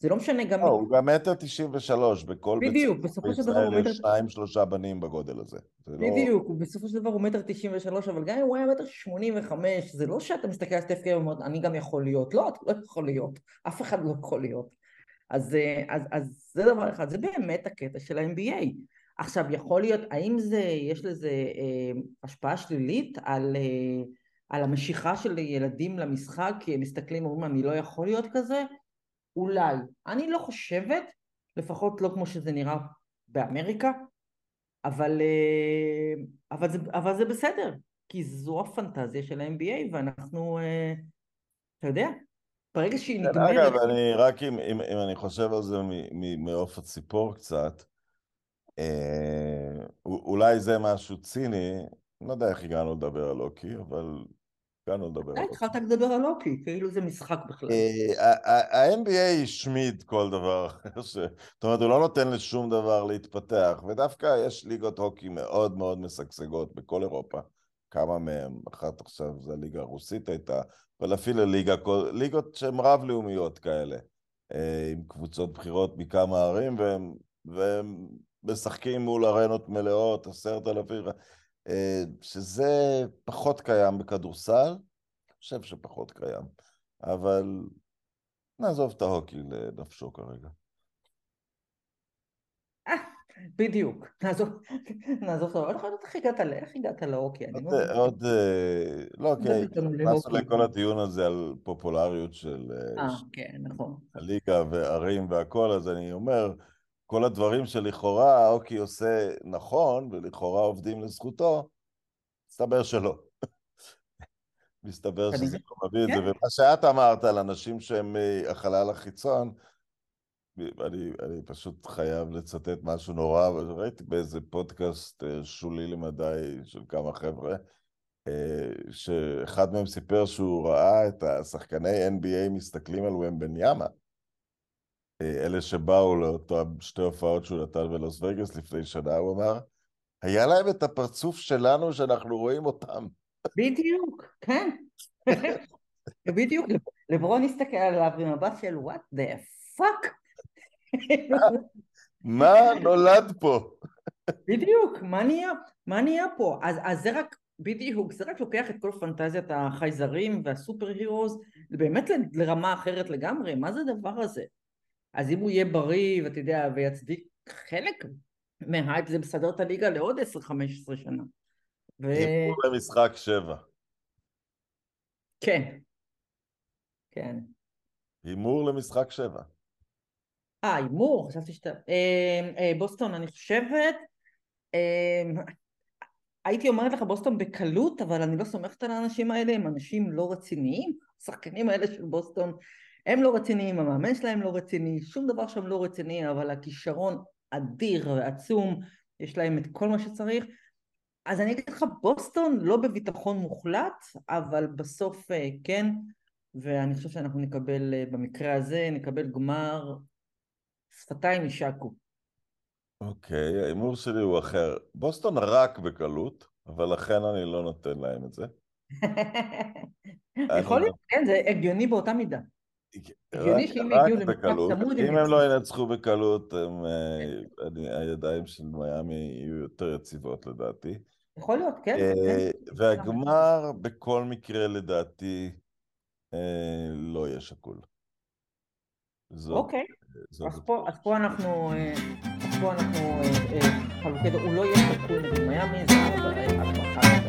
[SPEAKER 3] זה לא משנה גם...
[SPEAKER 2] לא, הוא גם מטר תשעים ושלוש, בכל
[SPEAKER 3] בדיוק, בסופו של דבר הוא מטר...
[SPEAKER 2] שניים שלושה בנים בגודל הזה.
[SPEAKER 3] לא- בדיוק, לא... בסופו של דבר הוא מטר תשעים ושלוש, אבל גם אם הוא היה מטר שמונים וחמש, זה לא שאתה מסתכל על סטף קרי ואומר, אני גם יכול להיות. לא, אתה לא יכול להיות. אף אחד לא יכול להיות. אז, אה, אז, אז זה דבר אחד, זה באמת הקטע של ה-NBA. עכשיו, יכול להיות, האם זה, יש לזה אה, השפעה שלילית על, אה, על המשיכה של ילדים למשחק, כי הם מסתכלים ואומרים, אני לא יכול להיות כזה? אולי. אני לא חושבת, לפחות לא כמו שזה נראה באמריקה, אבל, אה, אבל, זה, אבל זה בסדר, כי זו הפנטזיה של ה-NBA ואנחנו, אה, אתה יודע, ברגע שהיא כן, נגמרת...
[SPEAKER 2] אגב, אני רק אם, אם, אם אני חושב על זה מעוף הציפור קצת, אה, אולי זה משהו ציני, לא יודע איך הגענו לדבר על אוקי, אבל הגענו לדבר
[SPEAKER 3] על התחלת לדבר על הוקי, כאילו זה משחק בכלל.
[SPEAKER 2] אה, ה-NBA השמיד כל דבר אחר, זאת אומרת, הוא לא נותן לשום דבר להתפתח, ודווקא יש ליגות הוקי מאוד מאוד משגשגות בכל אירופה. כמה מהם, אחת עכשיו זה הליגה הרוסית הייתה, אבל אפילו ליגה, ליגות שהן רב-לאומיות כאלה, אה, עם קבוצות בחירות מכמה ערים, והם, והם משחקים מול ארנות מלאות, עשרת אלפים, אה, שזה פחות קיים בכדורסל, אני חושב שפחות קיים, אבל נעזוב את ההוקי לנפשו כרגע.
[SPEAKER 3] אה, בדיוק, נעזוב, נעזוב ההוקי, איך הגעת, איך הגעת להוקי?
[SPEAKER 2] עוד, אה, לא, אוקיי, נכנסנו לכל הדיון הזה על פופולריות של
[SPEAKER 3] כן, נכון.
[SPEAKER 2] הליגה וערים והכל, אז אני אומר, כל הדברים שלכאורה האוקי עושה נכון, ולכאורה עובדים לזכותו, מסתבר שלא. מסתבר שזה לא מביא את זה, כן. ומה שאת אמרת על אנשים שהם אה, החלל החיצון, אני, אני פשוט חייב לצטט משהו נורא, ראיתי באיזה פודקאסט אה, שולי למדי של כמה חבר'ה, אה, שאחד מהם סיפר שהוא ראה את השחקני NBA מסתכלים על ומבניאמה, אלה שבאו לאותו שתי הופעות שהוא נתן בלוס וגאס לפני שנה, הוא אמר, היה להם את הפרצוף שלנו שאנחנו רואים אותם.
[SPEAKER 3] בדיוק, כן. בדיוק, לברון הסתכל עליו במבט של what the fuck.
[SPEAKER 2] מה נולד פה?
[SPEAKER 3] בדיוק, מה נהיה, מה נהיה פה? אז, אז זה רק, בדיוק, זה רק לוקח את כל פנטזיית החייזרים והסופר הירוז באמת לרמה אחרת לגמרי, מה זה הדבר הזה? אז אם הוא יהיה בריא, ואתה יודע, ויצדיק חלק מהייפ זה מסדר את הליגה לעוד 10-15 שנה. ו...
[SPEAKER 2] הימור למשחק שבע.
[SPEAKER 3] כן. כן.
[SPEAKER 2] הימור למשחק שבע.
[SPEAKER 3] אה, הימור, חשבתי שאתה... אה, אה, בוסטון, אני חושבת... אה, הייתי אומרת לך בוסטון בקלות, אבל אני לא סומכת על האנשים האלה, הם אנשים לא רציניים. השחקנים האלה של בוסטון הם לא רציניים, המאמן שלהם לא רציני, שום דבר שם לא רציני, אבל הכישרון אדיר ועצום, יש להם את כל מה שצריך. אז אני אגיד לך, בוסטון לא בביטחון מוחלט, אבל בסוף אה, כן, ואני חושב שאנחנו נקבל, אה, במקרה הזה, נקבל גמר שפתיים יישקו.
[SPEAKER 2] אוקיי, ההימור שלי הוא אחר. בוסטון רק בקלות, אבל לכן אני לא נותן להם את זה.
[SPEAKER 3] יכול להיות, כן, זה הגיוני באותה מידה. הגיוני שאם יגיעו למשחק. צמוד,
[SPEAKER 2] אם
[SPEAKER 3] הם
[SPEAKER 2] לא. ינצחו בקלות, אה, אני- הידיים של מיאמי יהיו יותר יציבות לדעתי.
[SPEAKER 3] יכול להיות, כן.
[SPEAKER 2] אה,
[SPEAKER 3] כן.
[SPEAKER 2] והגמר, בכל מקרה, לדעתי, אה, לא יהיה שקול.
[SPEAKER 3] אוקיי, אז פה, אנחנו, אז פה אנחנו חלוקי הוא לא יהיה שקול נגד מיאמי, זה ארבע, אחת,